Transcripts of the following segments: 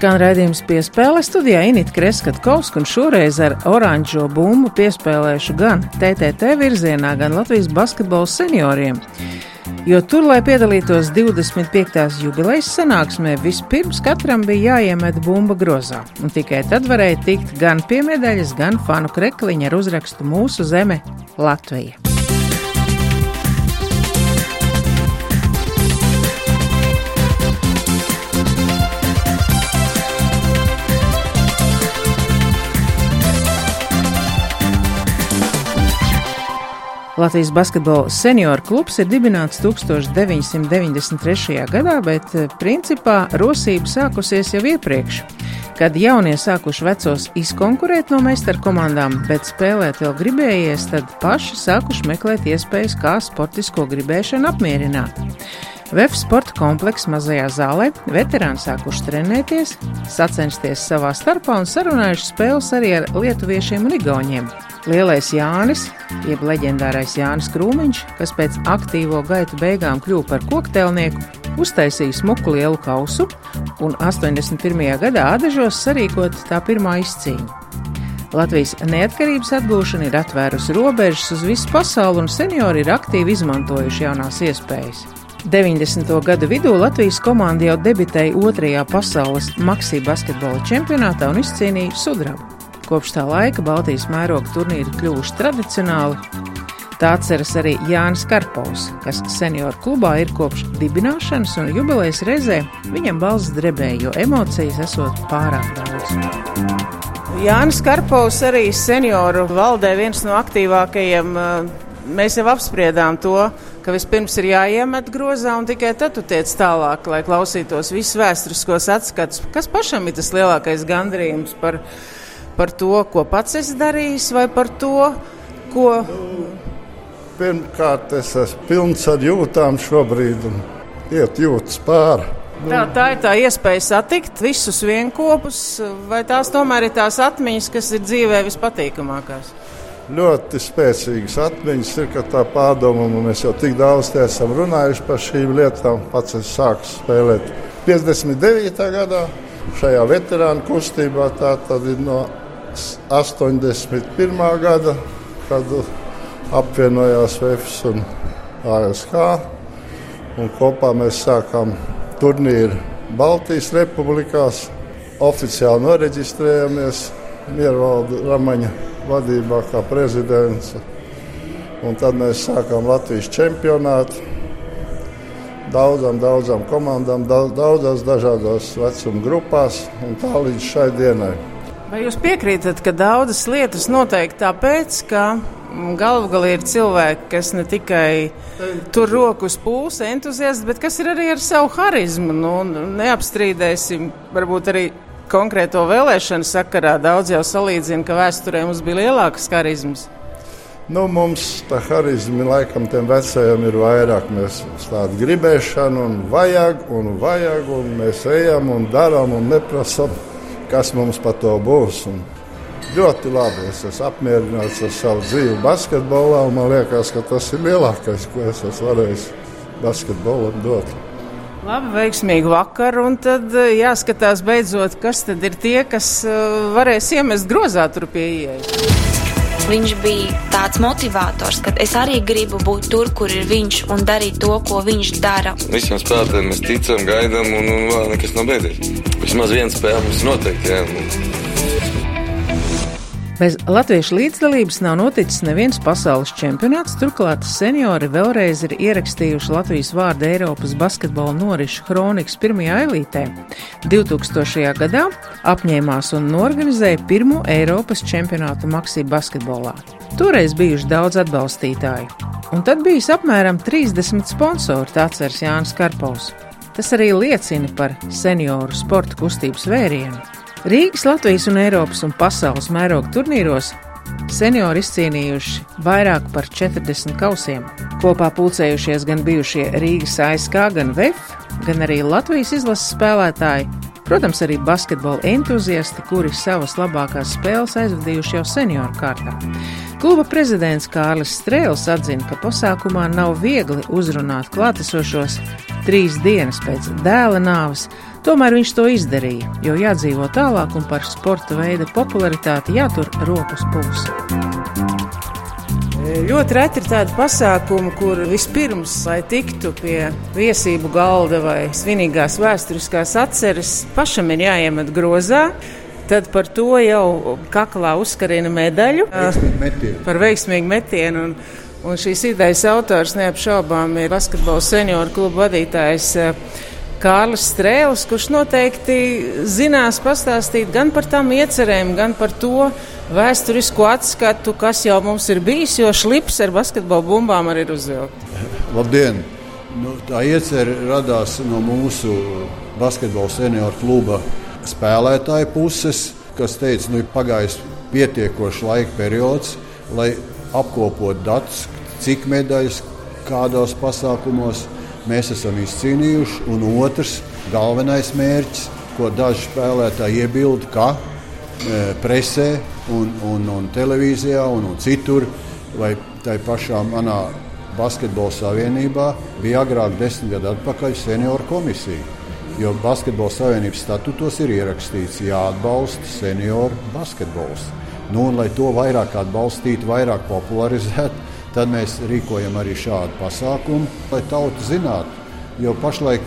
Skan raidījums piespēlē studijā Inita Kreskatkovska un šoreiz ar oranžo bumbu piespēlēšu gan TTT virzienā, gan Latvijas basketbola senioriem. Jo tur, lai piedalītos 25. jubilejas sanāksmē, vispirms katram bija jāiemet bumba grozā, un tikai tad varēja tikt gan pie medaļas, gan fanu krekliņa ar uzrakstu Mūsu zeme Latvija. Latvijas basketbola senioru klubs ir dibināts 1993. gadā, bet eh, principā rosība sākusies jau iepriekš, kad jaunie sākuši vecos izkonkurēt no meistaru komandām, bet spēlēt vēl gribējies, tad paši sākuši meklēt iespējas, kā sportisko gribēšanu apmierināt. VF sporta komplekss mazajā zālē veterāni sākuši trenēties, sacensties savā starpā un sarunājuši spēles arī ar lietuviešiem un igauniem. Lielais Jānis, jeb leģendārais Jānis Krūmiņš, kas pēc aktīvo gaitu beigām kļuva par kokteilnieku, uztaisīja smuku lielu kausu un 81. gadā Adažos sarīkot tā pirmā izcīņa. Latvijas neatkarības atgūšana ir atvērusi robežas uz visu pasauli, un seniori ir aktīvi izmantojuši jaunās iespējas. 90. gadu vidū Latvijas komanda jau debitēja otrajā pasaules maksī basketbola čempionātā un izcīnīja sudrabu. Kopš tā laika Baltijas mēroga turnīri kļuvuši tradicionāli. Tā atceras arī Jānis Karpovs, kas senioru klubā ir kopš dibināšanas un jubilejas reizē viņam balss drebēja, jo emocijas esot pārāk daudz. Jānis Karpovs arī senioru valdē viens no aktīvākajiem. Mēs jau apspriedām to, ka vispirms ir jāiemet grozā, un tikai tad tu tiec tālāk, lai klausītos visus vēsturiskos atskatus. Kas pašam ir tas lielākais gandrījums par par to, ko pats esi darījis, vai par to, ko. Pirmkārt, es esmu pilns ar jūtām šobrīd, un iet jūtas pāri. Tā, tā ir tā iespēja satikt visus vienopus, vai tās tomēr ir tās atmiņas, kas ir dzīvē vispatīkamākās? Ļoti spēcīgas atmiņas ir, ka tā pārdoma, un mēs jau tik daudz esam runājuši par šīm lietām. Pats es sāku spēlēt 59. gadā šajā veterānu kustībā. Tā tad ir no 81. gada, kad apvienojās VFS un ASK. Un kopā mēs sākām turnīru Baltijas republikās. Oficiāli noreģistrējāmies Miervalda Ramaņa vadībā kā prezidents. Un tad mēs sākām Latvijas čempionātu. Daudzām, daudzām komandām, daudzās dažādās vecuma grupās, un tā līdz šai dienai. Vai jūs piekrītat, ka daudzas lietas notiek tāpēc, ka galvā galā ir cilvēki, kas ne tikai tur rokas pūles, entuziasti, bet kas ir arī ar savu harizmu? Nu, neapstrīdēsim, varbūt arī konkrēto vēlēšanu sakarā. Daudz jau salīdzina, ka vēsturē mums bija lielākas harizmas. Nu, mums tā harizma laikam tiem vecajiem ir vairāk. Mēs tādu gribēšanu, un vajag, un vajag, un mēs ejam un darām un neprasām kas mums par to būs. Un ļoti labi. Es esmu apmierināts ar savu dzīvi basketbolā. Man liekas, ka tas ir lielākais, ko es esmu varējis basketbolam dot. Labi, veiksmīgu vakaru. Un tad eh, jāskatās beidzot, kas tad ir tie, kas eh, varēs iemest grozā tur pie ieejas. Viņš bija tāds motivators, ka es arī gribu būt tur, kur ir viņš un darīt to, ko viņš dara. Visiem spēlētājiem mēs ticam, gaidām, un, un vēl nekas nav beidzies. Vismaz viena spēle mums noteikti. Jā. Bez latviešu līdzdalības nav noticis neviens pasaules čempionāts, turklāt seniori vēlreiz ir ierakstījuši Latvijas vārdu Eiropas basketbola norišu kronikas pirmajā ailītē. 2000. gadā apņēmās un norganizēja pirmo Eiropas čempionātu Maksī basketbolā. Toreiz bijuši daudz atbalstītāju, un tad bijis apmēram 30 sponsori, tā atceras Jānis Karpovs. Tas arī liecina par senioru sporta kustības vērienu. Rīgas, Latvijas un Eiropas un pasaules mēroga turnīros seniori izcīnījuši vairāk par 40 kausiem. Kopā pulcējušies gan bijušie Rīgas ASK, gan VF, gan arī Latvijas izlases spēlētāji, protams, arī basketbola entuziasti, kuri savas labākās spēles aizvadījuši jau senioru kārtā. Kluba prezidents Kārlis Strēls atzina, ka pasākumā nav viegli uzrunāt klātesošos trīs dienas pēc dēla nāves Tomēr viņš to izdarīja, jo jādzīvo tālāk un par sporta veida popularitāti jātur rokas pulsa. Ļoti reti ir tādi pasākumi, kur vispirms, lai tiktu pie viesību galda vai svinīgās vēsturiskās atceres, pašam ir jāiemet grozā. Tad par to jau kaklā uzkarina medaļu Metienu. par veiksmīgu metienu. Un, un šīs idejas autors neapšaubām ir basketbola senioru kluba vadītājs. Kārlis Strēlis, kurš noteikti zinās pastāstīt gan par tām iecerēm, gan par to vēsturisko atskatu, kas jau mums ir bijis, jo šlips ar basketbola bumbām arī ir uzvilkts. Labdien! Nu, tā iecerē radās no mūsu basketbola senioru kluba spēlētāju puses, kas teica, ka nu, ir pagājis pietiekošs laika periods, lai apkopotu datus, cik medaļas, kādos pasākumos mēs esam izcīnījuši. Un otrs, galvenais mērķis, ko daži spēlētāji iebilda, ka e, presē un, un, un televīzijā un, un citur, vai tā pašā manā basketbola savienībā bija agrāk, desmit gadu atpakaļ, senioru komisija. Jo basketbola savienības statūtos ir ierakstīts, jāatbalsta senioru basketbols. Nu, un, lai to vairāk atbalstītu, vairāk popularizētu, tad mēs rīkojam arī šādu pasākumu, lai tauta zinātu. Jo pašlaik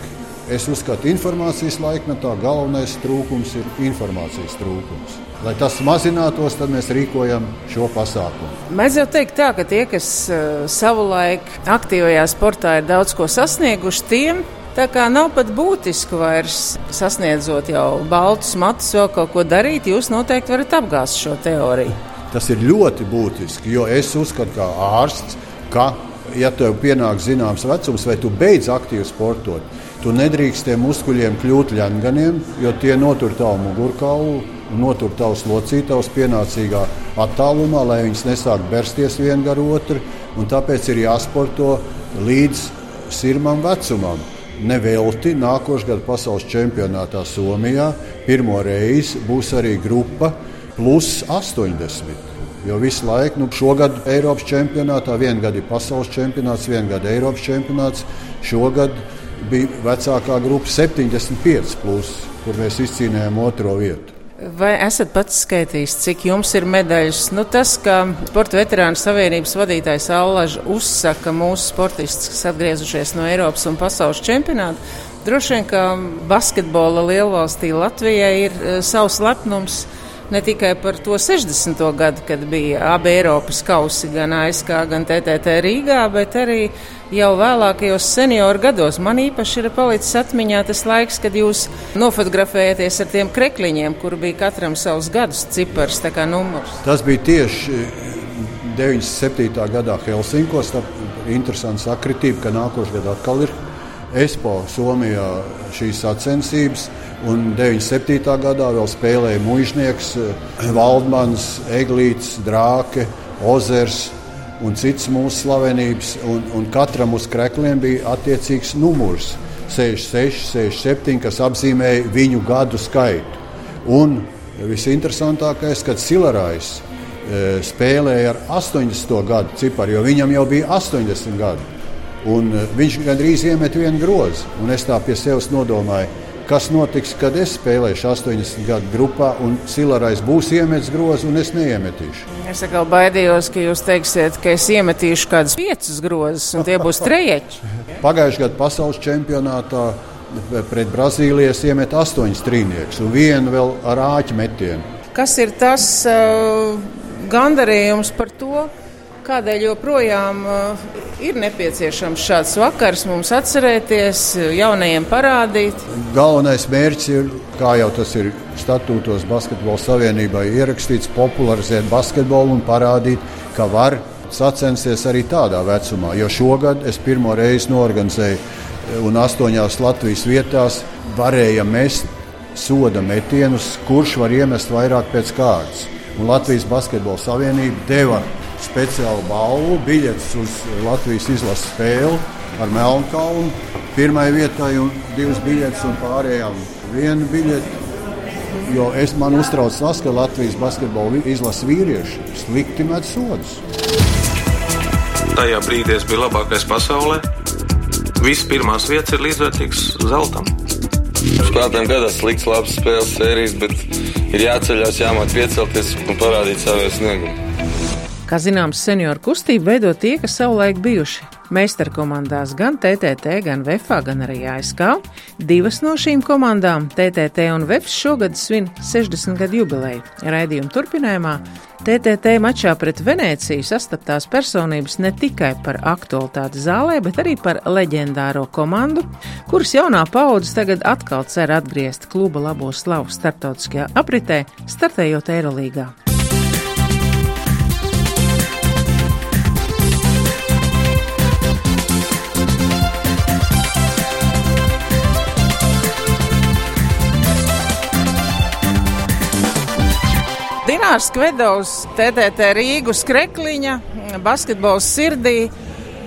es uzskatu, ka informācijas laikmetā galvenais trūkums ir informācijas trūkums. Lai tas mazinātos, tad mēs rīkojam šo pasākumu. Mēs jau teikt tā, ka tie, kas uh, savulaik aktīvajā sportā ir daudz ko sasnieguši, tiem tā kā nav pat būtiski vairs sasniedzot jau baltus matus, vēl kaut ko darīt, jūs noteikti varat apgāzt šo teoriju. Tas ir ļoti būtiski, jo es uzskatu, kā ārsts, ka, ja tev pienāk zināms vecums, vai tu beidz aktīvi sportot, tu nedrīkst tiem muskuļiem kļūt ļenganiem, jo tie notur tavu mugurkaulu un notur tavus locītavus pienācīgā attālumā, lai viņas nesāk bersties viena gar otru. Tāpēc ir jāsporto līdz sirmam vecumam. Nevelti nākošais gada pasaules čempionātā Somijā pirmo reizi būs arī grupa plus 80. Jo visu laiku, nu, šogad Eiropas čempionātā, vienu gadu ir pasaules čempionāts, vienu gadu Eiropas čempionāts. Šogad bija vecākā grupa 75, plus, kur mēs izcīnījām otro vietu. Vai esat pats skaitījis, cik jums ir medaļas? Nu, tas, ka Sporta veterānu savienības vadītājs Allaž uzsaka mūsu sportistus, kas atgriezušies no Eiropas un pasaules čempionāta, droši vien, ka basketbola lielvalstī Latvijai ir uh, savs lepnums ne tikai par to 60. gadu, kad bija abi Eiropas kausi, gan ASK, gan TTT Rīgā, bet arī jau vēlākajos senioru gados. Man īpaši ir palicis atmiņā tas laiks, kad jūs nofotografējaties ar tiem krekliņiem, kur bija katram savs gadus cipars, tā kā numurs. Tas bija tieši 97. gadā Helsinkos. Tā interesanta sakritība, ka nākošais gads atkal ir ESPO Somijā šīs sacensības. Un 97. gadā vēl spēlēja Mūžnieks, Valdmans, Eglīts, Drāke, Ozers un citas mūsu slavenības. Un, un katram uz krekliem bija attiecīgs numurs 66, 67, kas apzīmēja viņu gadu skaitu. Un visinteresantākais, kad Silarājs e, spēlēja ar 80. gadu ciparu, jo viņam jau bija 80 gadi. Un viņš gandrīz iemet vienu grozu. Un es tā pie sevis nodomāju, kas notiks, kad es spēlēšu 80 gadu grupā, un Silarais būs iemetis grozu, un es neiemetīšu. Es atkal baidījos, ka jūs teiksiet, ka es iemetīšu kādus piecus grozus, un tie būs trejeķi. Pagājušajā gadā pasaules čempionātā pret Brazīlijas iemet astoņus trīniekus un vienu vēl ar āķu metienu. Kas ir tas uh, gandarījums par to? Kādēļ joprojām uh, ir nepieciešams šāds vakars mums atcerēties, jaunajiem parādīt? Galvenais mērķis ir, kā jau tas ir statūtos Basketbola savienībai ierakstīts, popularizēt basketbolu un parādīt, ka var sacensties arī tādā vecumā. Jo šogad es pirmo reizi norganizēju un astoņās Latvijas vietās varēja mest soda metienus, kurš var iemest vairāk pēc kārtas. Un Latvijas Basketbola savienība deva speciālu balvu, biļetes uz Latvijas izlases spēli ar Melnkalnu. Pirmai vietai un divas biļetes, un pārējām viena biļete. Jo es man uztrauc tas, ka Latvijas basketbola izlases vīrieši slikti met sodus. Tajā brīdī es biju labākais pasaulē. Visas pirmās vietas ir līdzvērtīgas zeltam. Spēlētājiem gadās slikts, labs spēles sērijas, bet ir jāceļās, jāmāk piecelties un parādīt savu sniegumu. Kā zināms, senioru kustību veido tie, kas savulaik bijuši meistarkomandās gan TTT, gan VFA, gan arī ASK. Divas no šīm komandām, TTT un VFS, šogad svin 60 gadu jubileju. Raidījuma turpinājumā TTT mačā pret Venēciju sastaptās personības ne tikai par aktualitāti zālē, bet arī par leģendāro komandu, kuras jaunā paudze tagad atkal cer atgriezt kluba labo slavu starptautiskajā apritē, startējot Eirolīgā. Inārs Kvedovs, TTT Rīgas krekliņa, basketbols sirdī.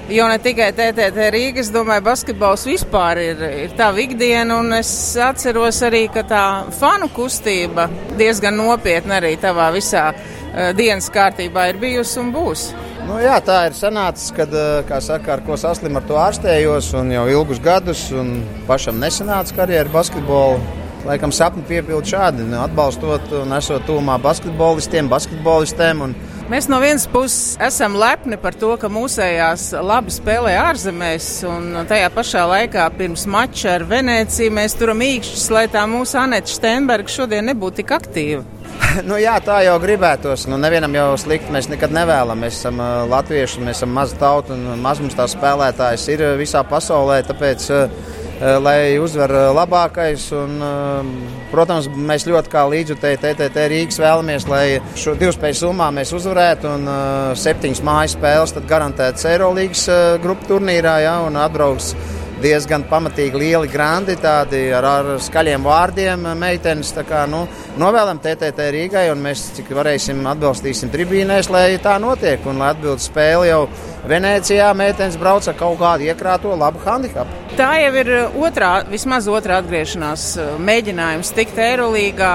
Jo ne tikai TTT Rīga, es domāju, basketbols vispār ir, ir tā ikdiena, un es atceros arī, ka tā fanu kustība diezgan nopietna arī tavā visā uh, dienas kārtībā ir bijusi un būs. Nu, jā, tā ir sanācis, kad, kā saka, ar ko saslimu, ar to ārstējos, jau ilgus gadus, un pašam nesanāca karjeras basketbolu laikam sapni piepildīt šādi, atbalstot un esot tuvumā basketbolistiem, basketbolistēm. Un... Mēs no vienas puses esam lepni par to, ka mūsējās labi spēlē ārzemēs, un tajā pašā laikā pirms mača ar Venēciju mēs turam īkšķus, lai tā mūsu Aneta Steinberga šodien nebūtu tik aktīva. nu, jā, tā jau gribētos. Nu, nevienam jau slikti mēs nekad nevēlamies. Mēs esam latvieši, mēs esam maza tauta un maz mums tās spēlētājas ir visā pasaulē. Tāpēc, uh, lai uzvar eh, labākais. Un, ehm, protams, mēs ļoti kā līdzjutēji TTT Rīgas vēlamies, lai šo divspēju summā mēs uzvarētu un eh, septiņas mājas spēles garantētas Eirolandes grupu turnīrā ja, un atbrauks diezgan pamatīgi lieli grandi, tādi ar, ar skaļiem vārdiem meitenes. Kā, nu, novēlam TTT Rīgai, un mēs cik varēsim atbalstīsim tribīnēs, lai tā notiek, un lai atbild spēli jau Venecijā meitenes brauc ar kaut kādu iekrāto labu handikapu. Tā jau ir otrā, vismaz otrā atgriešanās mēģinājums tikt Eirolīgā.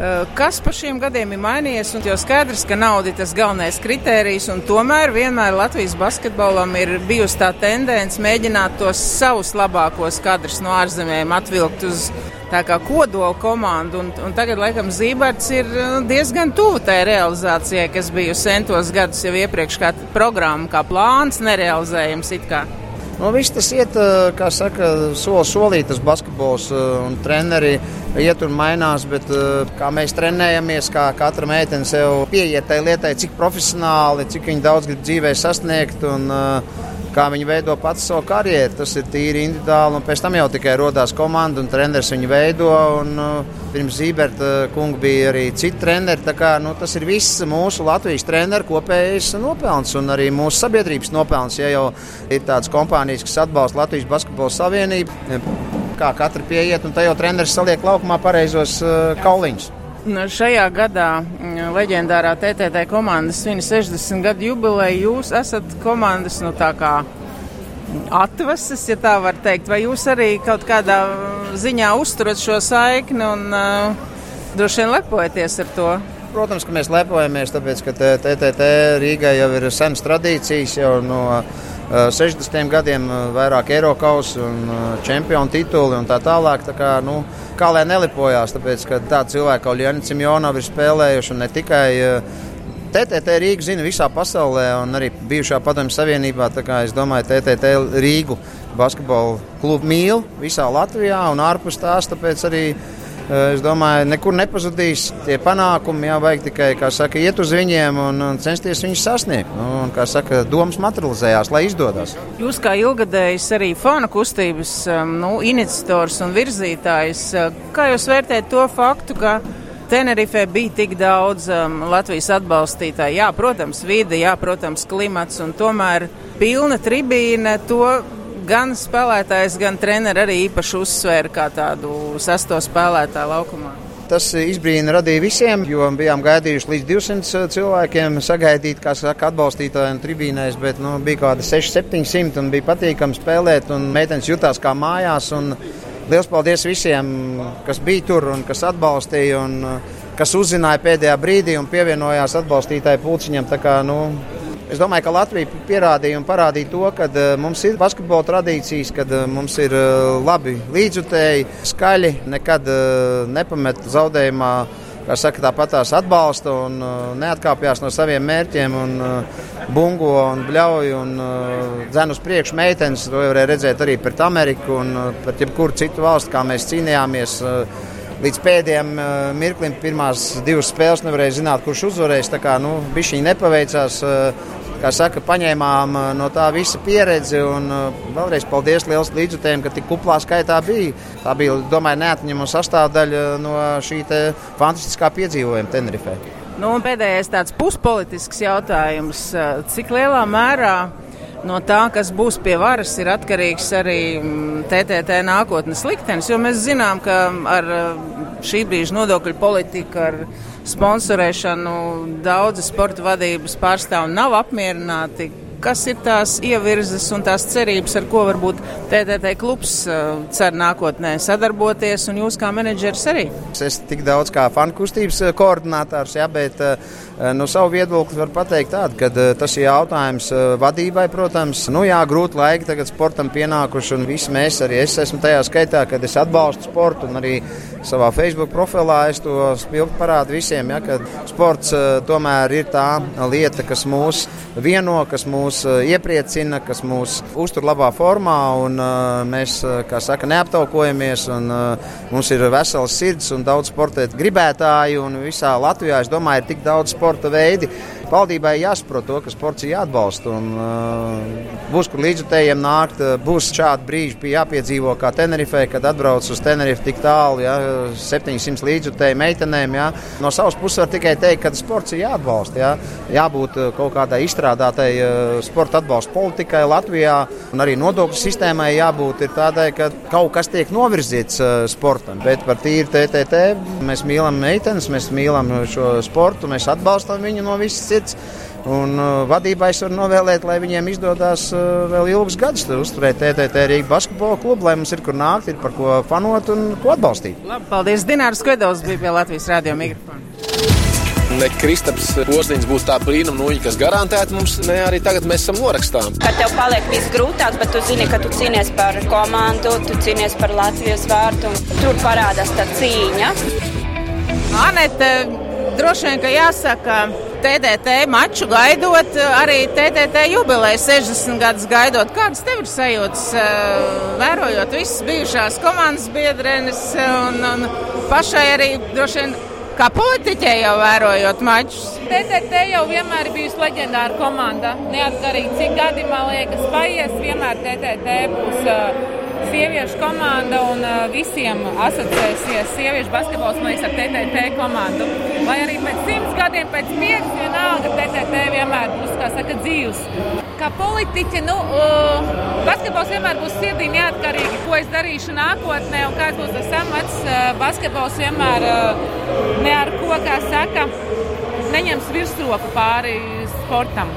Eh, kas pa šiem gadiem ir mainījies? Un jau skaidrs, ka nauda ir tas galvenais kritērijs, un tomēr vienmēr Latvijas basketbolam ir bijusi tā tendence mēģināt tos savus labākos kadrus no ārzemēm atvilkt uz tā kā kodola komandu. Un, un tagad, laikam, Zīberts ir eh, diezgan tuvu tai realizācijai, kas bija centos gadus jau iepriekš, kā programma, kā plāns, nerealizējams it kā. Nu, viss tas iet, kā saka, soli solī tas basketbols un treneri iet un mainās, bet kā mēs trenējamies, kā katra meitene sev pieiet tai lietai, cik profesionāli, cik viņi daudz grib dzīvē sasniegt. Un, uh, kā viņi veido pats savu karjeru. Tas ir tīri individuāli, un pēc tam jau tikai radās komanda un treneris viņu veido. Un, uh, pirms Zīberta kunga bija arī citi treneri. Kā, nu, tas ir viss mūsu Latvijas treneru kopējais nopelns un arī mūsu sabiedrības nopelns. Ja jau ir tādas kompānijas, kas atbalsta Latvijas Basketbola Savienību, kā katra pieiet, un jau treneris saliek laukumā pareizos uh, kauliņus. Nu, šajā gadā mm, leģendārā TTT komandas svin 60 gadu jubileju. Jūs esat komandas nu, atvases, ja tā var teikt. Vai jūs arī kaut kādā ziņā uzturat šo saikni un uh, droši vien lepojaties ar to? Protams, ka mēs lepojamies, tāpēc ka TTT Rīgai jau ir senas tradīcijas jau no 60 gadiem, vairāk Eiropas un čempionu tituli un tā tālāk. Tā kā, nu, kā lai nelipojās, tāpēc, ka tādi cilvēki kā Lianis Simjonov ir spēlējuši un ne tikai. TTT Rīga zina visā pasaulē, un arī bijušā Padomju Savienībā. Es domāju, TTT Rīgu basketbolu klubu mīl visā Latvijā un ārpus tās. Tāpēc arī es domāju, nekur nepazudīs tie panākumi. Jā, vajag tikai, saka, iet uz viņiem un, un censties viņus sasniegt. Nu, un, kā saka, domas materializējās, lai izdodas. Jūs kā ilgadējs arī fona kustības nu, iniciators un virzītājs, kā jūs vērtējat to faktu, ka Tenerifē bija tik daudz um, Latvijas atbalstītāju. Jā, protams, vide, jā, protams, klimats un tomēr pilna tribīne. To gan spēlētājs, gan treneris arī īpaši uzsvēra kā tādu sesto spēlētāju laukumā. Tas izbrīna radīja visiem, jo bijām gaidījuši līdz 200 uh, cilvēkiem sagaidīt, kā saka, atbalstītājiem tribīnēs, bet nu, bija kaut kādi 600-700 un bija patīkami spēlēt, un meitenes jutās kā mājās. Liels paldies visiem, kas bija tur un kas atbalstīja un kas uzzināja pēdējā brīdī un pievienojās atbalstītāju pulciņam. Tā kā, nu, Es domāju, ka Latvija pierādīja un parādīja to, ka mums ir basketbola tradīcijas, ka mums ir labi līdzjutēji, skaļi, nekad nepamet zaudējumā. Kā saka, tāpat tās atbalsta un neatkāpjas no saviem mērķiem, un bungo un bļauj un dzen uz priekšu meitenes. To varēja redzēt arī pret Ameriku un pret jebkuru citu valstu, kā mēs cīnījāmies. Līdz pēdējiem uh, mirklim, pirmās divas spēles nevarēja zināt, kurš uzvarēs. Tā kā nu, bija viņa nepaveicās. Uh, kā saka, paņēmām uh, no tā visa pieredzi. Un vēlreiz paldies liels līdzutējiem, ka tik kuplā skaitā bija. Tā bija, domāju, neatņemama sastāvdaļa no šī fantastiskā piedzīvojuma Tenerifē. Nu, pēdējais tāds puspolitisks jautājums. Cik lielā mērā no tā, kas būs pie varas, ir atkarīgs arī TTT mm, nākotnes liktenis. Jo mēs zinām, ka ar šī brīža nodokļu politiku, ar sponsorēšanu daudzi sporta vadības pārstāvji nav apmierināti. Kas ir tās ievirzes un tās cerības, ar ko varbūt TTT klubs uh, cer nākotnē sadarboties, un jūs kā menedžeris arī? Es tik daudz kā fanu kustības uh, koordinātors, jā, bet uh, no savu viedokli var pateikt tādu, ka tas ir jautājums vadībai, protams. Nu jā, grūti laiki tagad sportam pienākuši, un visi mēs arī es esmu tajā skaitā, kad es atbalstu sportu un arī savā Facebook profilā es to spilgti parādu visiem, ja, ka sports tomēr ir tā lieta, kas mūs vieno, kas mūs uh, iepriecina, kas mūs uztur labā formā, un uh, mēs, kā saka, neaptaukojamies, un mums ir vesels sirds un daudz sportēt gribētāji, un visā Latvijā, es domāju, ir tik daudz sporta veidi, Valdībai jāsaprot to, ka sports ir jāatbalsta. Un, uh, būs, kur līdzjutējiem nākt, uh, būs šādi brīži, bija jāpiedzīvo kā Tenerifē, kad atbrauc uz Tenerife tik tālu, ja, 700 līdzjutēju meitenēm. Ja. No savas puses var tikai teikt, ka sports ir jāatbalsta. Ja. Jābūt uh, kaut kādai izstrādātai uh, sporta atbalsta politikai Latvijā, un arī nodokļu sistēmai jābūt tādai, ka kaut kas tiek novirzīts sportam. Bet par tīri TTT mēs mīlam meitenes, mēs mīlam šo sportu, mēs atbalstam viņu no visas sirds vērts. Un uh, vadībai es varu novēlēt, lai viņiem izdodas uh, vēl ilgus gadus uzturēt TTT Rīgas basketbola klubu, lai mums ir kur nākt, ir par ko fanot un ko atbalstīt. Labi, paldies! Dinārs Skvedovs bija pie Latvijas radio mikrofona. Ne Kristaps Ozdiņš būs tā brīnuma nūja, kas garantēti mums, ne arī tagad mēs esam norakstām. Kad tev paliek viss grūtāk, bet tu zini, ka tu cīnies par komandu, tu cīnies par Latvijas vārtu, un tur parādās tā cīņa. Anete, droši vien, ka jāsaka, TDT maču gaidot, arī TDT jubileju 60 gadus gaidot. Kādas tev ir sajūtas, eh, vērojot visas bijušās komandas biedrenes un, un pašai arī droši vien kā politiķei jau vērojot mačus? TTT jau vienmēr bijusi leģendāra komanda. Neatkarīgi cik gadi, man liekas, paies, vienmēr TTT būs. Uh, sieviešu komanda un uh, visiem asociēsies sieviešu basketbols, man liekas, ar TTT komandu. Vai arī pēc simts gadiem, pēc pieciem, vienalga TTT vienmēr būs, saka, dzīvs. Kā politiķe, nu, uh, basketbols vienmēr būs sirdī neatkarīgi, ko es darīšu nākotnē un kāds būs tas amats. Uh, basketbols vienmēr uh, ne ar ko, kā saka, neņems virsroku pāri sportam.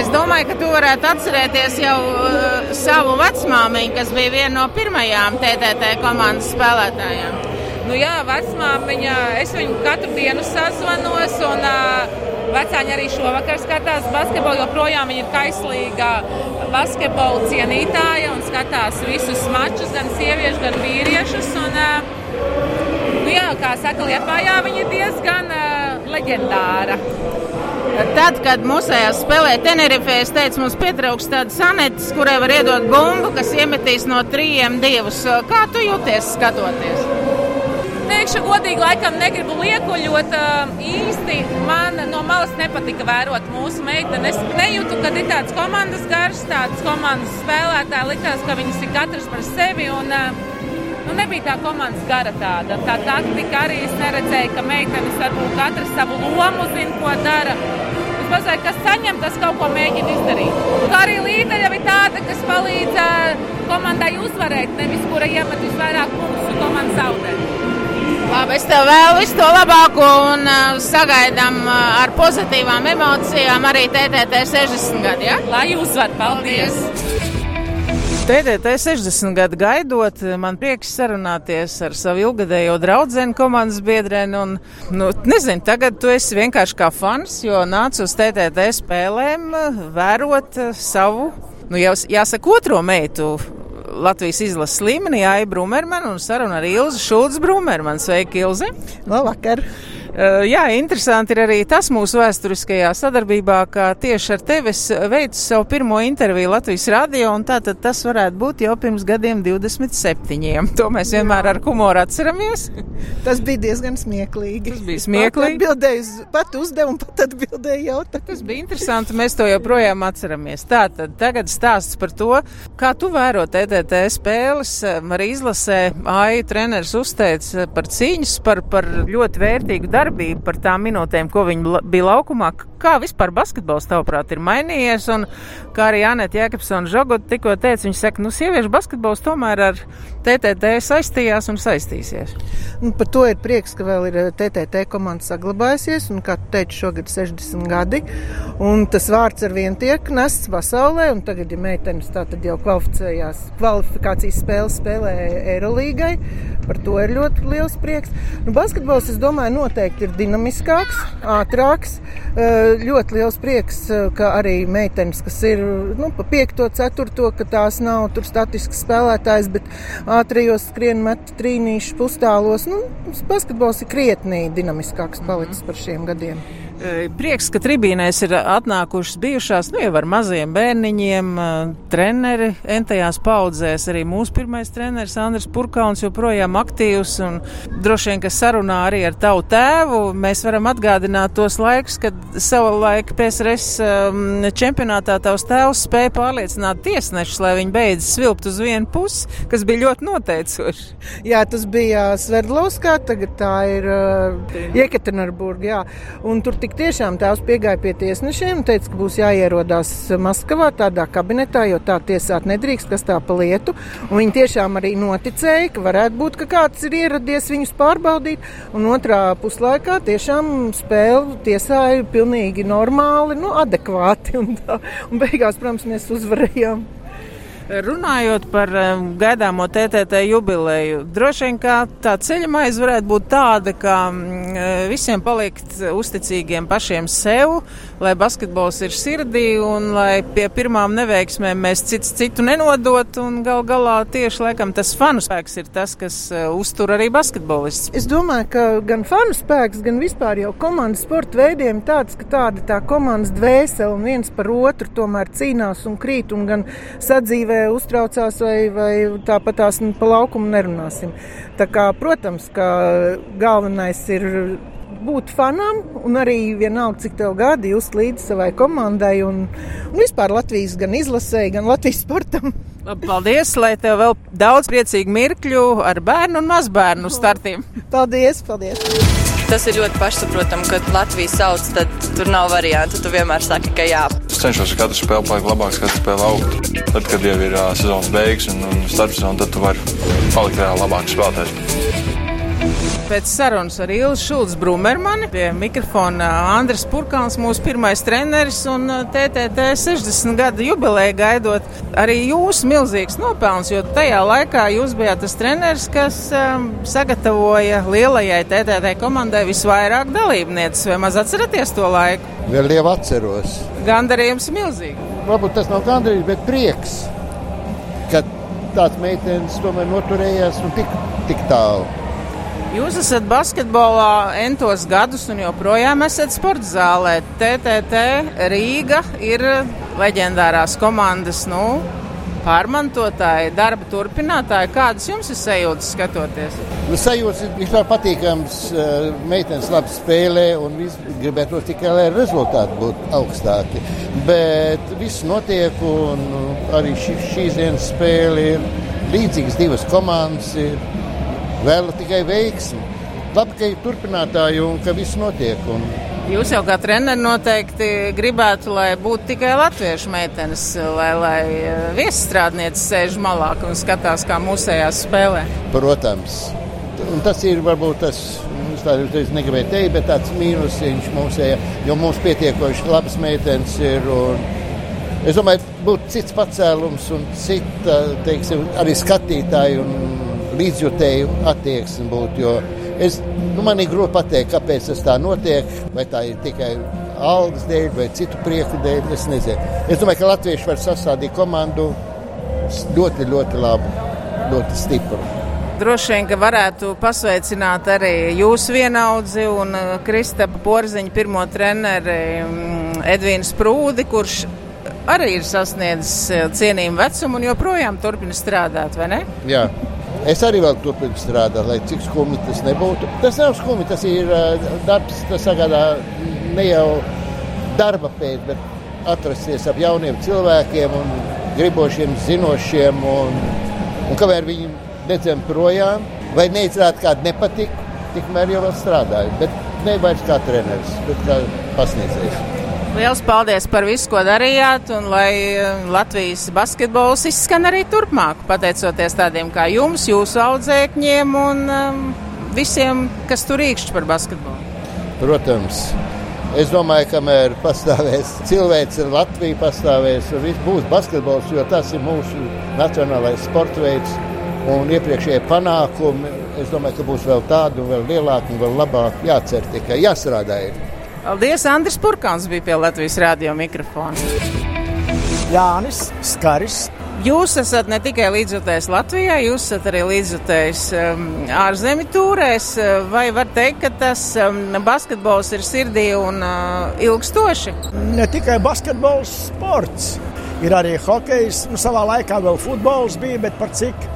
Es domāju, ka tu varētu atcerēties jau uh, savu vecmāmiņu, kas bija viena no pirmajām TTT komandas spēlētājām. Nu jā, vecmāmiņa, es viņu katru dienu sazvanos, un vecāņi arī šovakar skatās basketbolu, joprojām viņa ir kaislīga basketbola cienītāja un skatās visus mačus, gan sieviešu, gan vīriešus. Un, nu jā, kā saka, Liepājā viņa ir diezgan uh, leģendāra. Tad, kad mūsējā spēlē Tenerifē, es teicu, mums pietrauks tāda sanetes, kurai var iedot bumbu, kas iemetīs no trījiem divus. Kā tu jūties skatoties? Teikšu godīgi, laikam negribu liekuļot. Īsti man no malas nepatika vērot mūsu meitenes. Nejūtu, ka ir tāds komandas gars, tāds komandas spēlētāji. Likās, ka viņas ir katrs par sevi. Un, Nu, nebija tā komandas gara tāda. Tā taktika arī es neredzēju, ka meitenes varbūt katra savu lomu zina, ko dara pasaule, kas saņem, tas kaut ko mēģina izdarīt. Kā arī līderi ir tāda, kas palīdz komandai uzvarēt, nevis kura iemet visvairāk punktus un komanda zaudē. Labi, es tev vēlu visu to labāko un uh, sagaidām uh, ar pozitīvām emocijām arī TTT 60 gadi. Ja? Lai uzvar, paldies! paldies. TTT 60 gadu gaidot, man prieks sarunāties ar savu ilgadējo draugu komandas biedreni. Un, nu, nezinu, tagad tu esi vienkārši kā fans, jo nāc uz TTT spēlēm vērot savu, nu, jāsaka, otro meitu. Latvijas izlases līmenī Aija Brumermana un saruna ar Ilzi Šulcu Brumermanu. Sveiki, Ilzi! Labvakar! Eh, jā, interesanti ir arī tas mūsu vēsturiskajā sadarbībā, ka tieši ar tevi es veicu savu pirmo interviju Latvijas radio, un tātad tas varētu būt jau pirms gadiem 27. To mēs vienmēr ar humoru atceramies. Tas bija diezgan smieklīgi. Tas bija smieklīgi. Atbildēju, pat uzdevumu, pat atbildēju jautājumu. Tas bija interesanti, mēs to joprojām atceramies. Tātad tagad stāsts par to, kā tu vēro TTT spēles, arī izlasē AIU treneris uzteica par cīņas, par, par ļoti vērtīgu darbu darbību, par tām minūtēm, ko viņi bija laukumā. Kā vispār basketbols, tavuprāt, ir mainījies? Un kā arī Anita Jēkabsona Žogot tikko teica, viņa saka, nu, sieviešu basketbols tomēr ar TTT saistījās un saistīsies. Un par to ir prieks, ka vēl ir TTT komanda saglabājusies, un, kā teicu, šogad 60 gadi. Tas vārds ar vien tiek nests pasaulē, un tagad, ja meitenes tā tad jau kvalificējās, kvalifikācijas spēles spēlē Eirolīgai, par to ir ļoti liels prieks. Nu, basketbols, es domāju, noteikti ir dinamiskāks, ātrāks. Ļoti liels prieks, ka arī meitenes, kas ir nu, pa 5, 4, ka tās nav tur statisks spēlētājs, bet ātrijos skrien met trīnīšu pustālos. Nu, basketbols ir krietnī dinamiskāks palicis par šiem gadiem. Prieks, ka tribīnēs ir atnākušas bijušās, nu jau ar maziem bērniņiem, treneri entajās paudzēs. Arī mūsu pirmais treneris Andris Purkauns joprojām aktīvs un droši vien, ka sarunā arī ar tavu tēvu. Mēs varam atgādināt tos laikus, kad savulaik PSRS čempionātā tavs tēvs spēja pārliecināt tiesnešus, lai viņi beidz svilpt uz vienu pusi, kas bija ļoti noteicoši. Jā, tas bija Sverdlovskā, tagad tā ir uh, Jekaterinburga, jā. Un tur tik Tik tiešām tēvs piegāja pie tiesnešiem teica, ka būs jāierodās Maskavā tādā kabinetā, jo tā tiesāt nedrīkst, kas tā pa lietu. Un viņi tiešām arī noticēja, ka varētu būt, ka kāds ir ieradies viņus pārbaudīt. Un otrā puslaikā tiešām spēle tiesāja pilnīgi normāli, nu, adekvāti. Un, tā, un beigās, protams, mēs uzvarējām. Runājot par gaidāmo TTT jubileju, droši vien tā ceļamais varētu būt tāda, ka mm, visiem palikt uzticīgiem pašiem sev, lai basketbols ir sirdī un lai pie pirmām neveiksmēm mēs cits citu nenodot. Gal galā tieši laikam tas fanu spēks ir tas, kas uztur arī basketbolists. Es domāju, ka gan fanu spēks, gan vispār jau komandas sporta veidiem tāds, ka tāda tā komandas dvēsele un viens par otru tomēr cīnās un krīt un gan sadzīvē uztraucās, vai, vai tāpat tās nu, pa laukumu nerunāsim. Tā kā, protams, ka galvenais ir būt fanam, un arī vienalga, cik tev gadi, just līdzi savai komandai un, un vispār Latvijas gan izlasēji, gan Latvijas sportam. Paldies, lai tev vēl daudz priecīgu mirkļu ar bērnu un mazbērnu startiem. Paldies, paldies! Tas ir ļoti pašsaprotami, kad Latvijas sauc, tad tur nav variantu. Tu vienmēr saki, ka jā. Es cenšos katru spēli palikt labāks, katru spēli augt. Tad, kad jau ir uh, sezonas beigas un, un starpsezona, tad tu vari palikt vēl labāks spēlētājs. Pēc sarunas ar Ilzu Šulcu Brumermani pie mikrofona Andris Purkāns, mūsu pirmais treneris un TTT 60 gada jubileja gaidot. Arī jūs milzīgs nopelns, jo tajā laikā jūs bijāt tas treneris, kas um, sagatavoja lielajai TTT komandai visvairāk dalībnieces. Vai maz atceraties to laiku? Vēl jau atceros. Gandarījums milzīgi. Varbūt tas nav gandarījums, bet prieks, ka tāds meitenes tomēr noturējās un tik, tik tālu. Jūs esat basketbolā entos gadus un joprojām esat sporta zālē. TTT Rīga ir leģendārās komandas nu, pārmantotāji, darba turpinātāji. Kādas jums ir sajūtas skatoties? Nu, sajūtas ir vispār patīkams. Eh, meitenes labi spēlē un gribētu tikai, lai rezultāti būtu augstāki. Bet viss notiek un arī šī, šīs dienas spēle ir līdzīgas divas komandas. Ir Vēlu tikai veiksmi. Labi, ka ir turpinātāji un ka viss notiek. Un... Jūs jau kā treneris noteikti gribētu, lai būtu tikai latviešu meitenes, lai, lai eh, viesstrādnieces sēž malā un skatās, kā mūsējās spēlē. Protams. Un tas ir varbūt tas, es negribēju teikt, bet tāds mīnusiņš mums ir, jo mums pietiekoši labas meitenes ir. Un, Es domāju, būtu cits pacēlums un cita, teiksim, arī skatītāju un līdzjutēju attieksme būtu. Jo es, nu, man ir grūti pateikt, kāpēc tas tā notiek. Vai tā ir tikai algas dēļ vai citu prieku dēļ. Es nezinu. Es domāju, ka latvieši var sastādīt komandu ļoti, ļoti labu, ļoti stipru. Droši vien, ka varētu pasveicināt arī jūsu vienaudzi un Kristapa Porziņa pirmo treneri Edvīnu Sprūdi, kurš arī ir sasniedzis cienījumu vecumu un joprojām turpina strādāt, vai ne? Jā. Es arī vēl turpinu strādāt, lai cik skumji tas nebūtu. Tas nav skumji, tas ir darbs, tas sagādā ne jau darba pēc, bet atrasties ap jauniem cilvēkiem un gribošiem, zinošiem. Un, un kamēr viņi nedzem projām vai neizrāda kādu nepatiku, tikmēr jau strādāju. Bet ne vairs kā treneris, bet kā pasniedzējs. Lielas paldies par visu, ko darījāt, un lai Latvijas basketbols izskan arī turpmāk, pateicoties tādiem kā jums, jūsu audzēkņiem un um, visiem, kas tur īkšķi par basketbolu. Protams. Es domāju, ka kamēr pastāvēs cilvēks, ir Latvija pastāvēs, un viss būs basketbols, jo tas ir mūsu nacionālais sporta veids un iepriekšējie panākumi. Es domāju, ka būs vēl tādi, vēl lielāki un vēl labāk jācer tikai jāstrādā. Ir. Paldies, Andris Purkāns bija pie Latvijas rādio mikrofona. Jānis Skaris. Jūs esat ne tikai līdzjutējs Latvijā, jūs esat arī līdzjutējs um, ārzemju tūrēs. Vai var teikt, ka tas um, basketbols ir sirdī un uh, ilgstoši? Ne tikai basketbols, sports. Ir arī hokejs, nu, savā laikā vēl futbols bija, bet par cik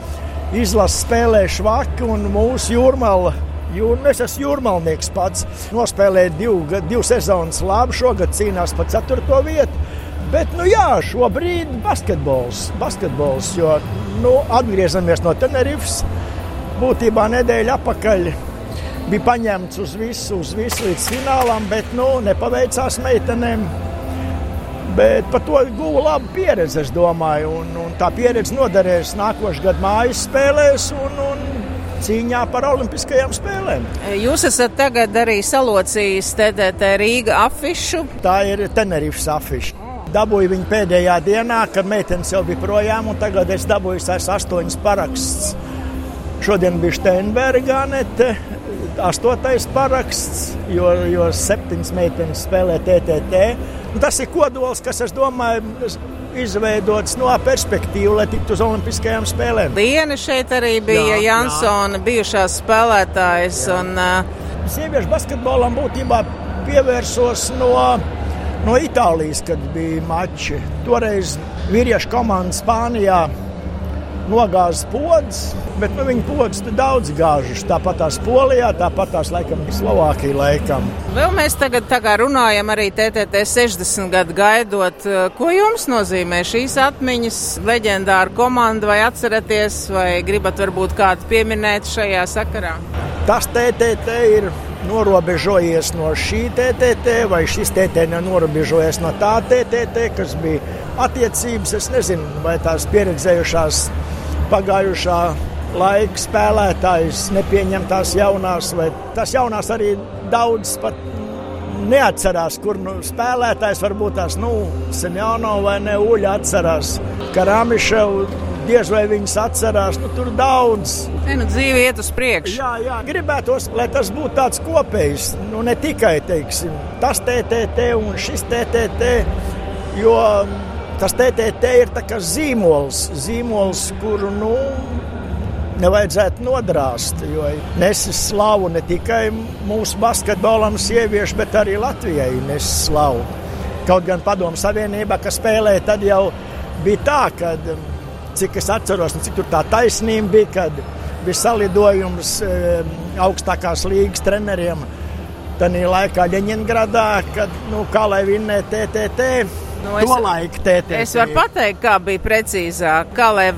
izlases spēlē švaki un mūsu jūrmāla Jūr, es esmu jūrmālnieks pats. Nospēlēju divu, divu sezonas labi, šogad cīnās par ceturto vietu. Bet, nu jā, šobrīd basketbols, basketbols jo nu, atgriežamies no Tenerifas. Būtībā nedēļa atpakaļ bija paņemts uz visu, uz visu līdz finālam, bet nu, nepaveicās meitenēm. Bet par to guvu labu pieredzi, es domāju. Un, un tā pieredze noderēs nākošais gads mājas spēlēs. Un cīņā par Olimpiskajām spēlēm. Jūs esat tagad arī salocījis TDT Rīga afišu. Tā ir Tenerifas afiša. Dabūju viņu pēdējā dienā, kad meitenes jau bija projām, un tagad es dabūju tās astoņas parakstus. Šodien bija Steinberga Anete, astotais paraksts, jo, jo septiņas meitenes spēlē TTT. Un tas ir kodols, kas, es domāju, izveidots no perspektīvas, lai tiktu uz Olimpiskajām spēlēm. Liena šeit arī bija jā, Jansona, jā. bijušās spēlētājas. Un, uh... Sieviešu basketbolam būtībā pievērsos no, no Itālijas, kad bija mači. Toreiz vīriešu komanda Spānijā nogāza podas, bet nu, viņi podas daudz gāžas. Tāpat tās Polijā, tāpat tās laikam Slovākijā laikam. Vēl mēs tagad runājam arī TTT 60 gadu gaidot. Ko jums nozīmē šīs atmiņas, leģendāra komanda, vai atceraties, vai gribat varbūt kādu pieminēt šajā sakarā? Tas TTT ir norobežojies no šī TTT, vai šis TTT norobežojies no tā TTT, kas bija attiecības. Es nezinu, vai tās pieredzējušās pagājušā laika spēlētājs nepieņem tās jaunās, vai tas jaunās arī daudz pat neatcerās, kur nu, spēlētājs varbūt tās nu, Senjāno vai ne Uļa atcerās. Karamiševu diez vai viņas atcerās, nu, tur daudz. Ne, nu, dzīve iet uz priekšu. Jā, jā, gribētos, lai tas būtu tāds kopējs, nu, ne tikai teiksim, tas TTT un šis TTT, jo tas TTT ir zīmols, zīmols, kuru nu, nevajadzētu nodrāst. Jo nesis slavu ne tikai mūsu basketbolam, sieviešu, bet arī Latvijai nesis slavu. Kaut gan Padomu Savienībā, kas spēlēja, tad jau bija tā, ka, cik es atceros, cik tur tā taisnība bija, kad bija salidojums augstākās līgas treneriem. Tad laikā Ļeņingradā, kad, nu, kā lai vinnē TTT, Nu, to laiku TTT. Es varu pateikt, kā bija precīzāk, kā lai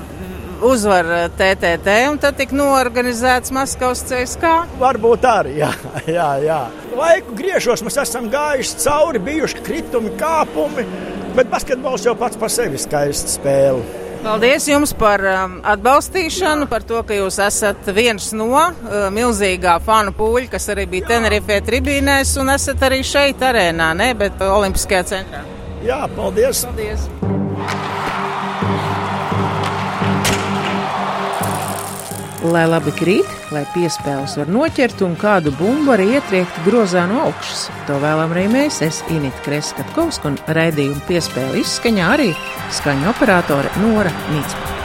uzvar TTT, un tad tika norganizēts Maskavas CSK. Varbūt arī, jā, jā, jā. Laiku griežos mēs esam gājuši cauri, bijuši kritumi, kāpumi, bet basketbols jau pats par sevi skaists spēle. Paldies jums par um, atbalstīšanu, par to, ka jūs esat viens no uh, milzīgā fanu pūļa, kas arī bija Tenerifē tribīnēs un esat arī šeit arēnā, ne, bet Olimpiskajā centrā. Jā, paldies! paldies. Lai labi krīt, lai piespēles var noķert un kādu bumbu arī ietriekt grozā no augšas. To vēlam arī mēs, es Inita Kreskatkovska un raidījumu piespēle izskaņā arī skaņu operātore Nora Mītspa.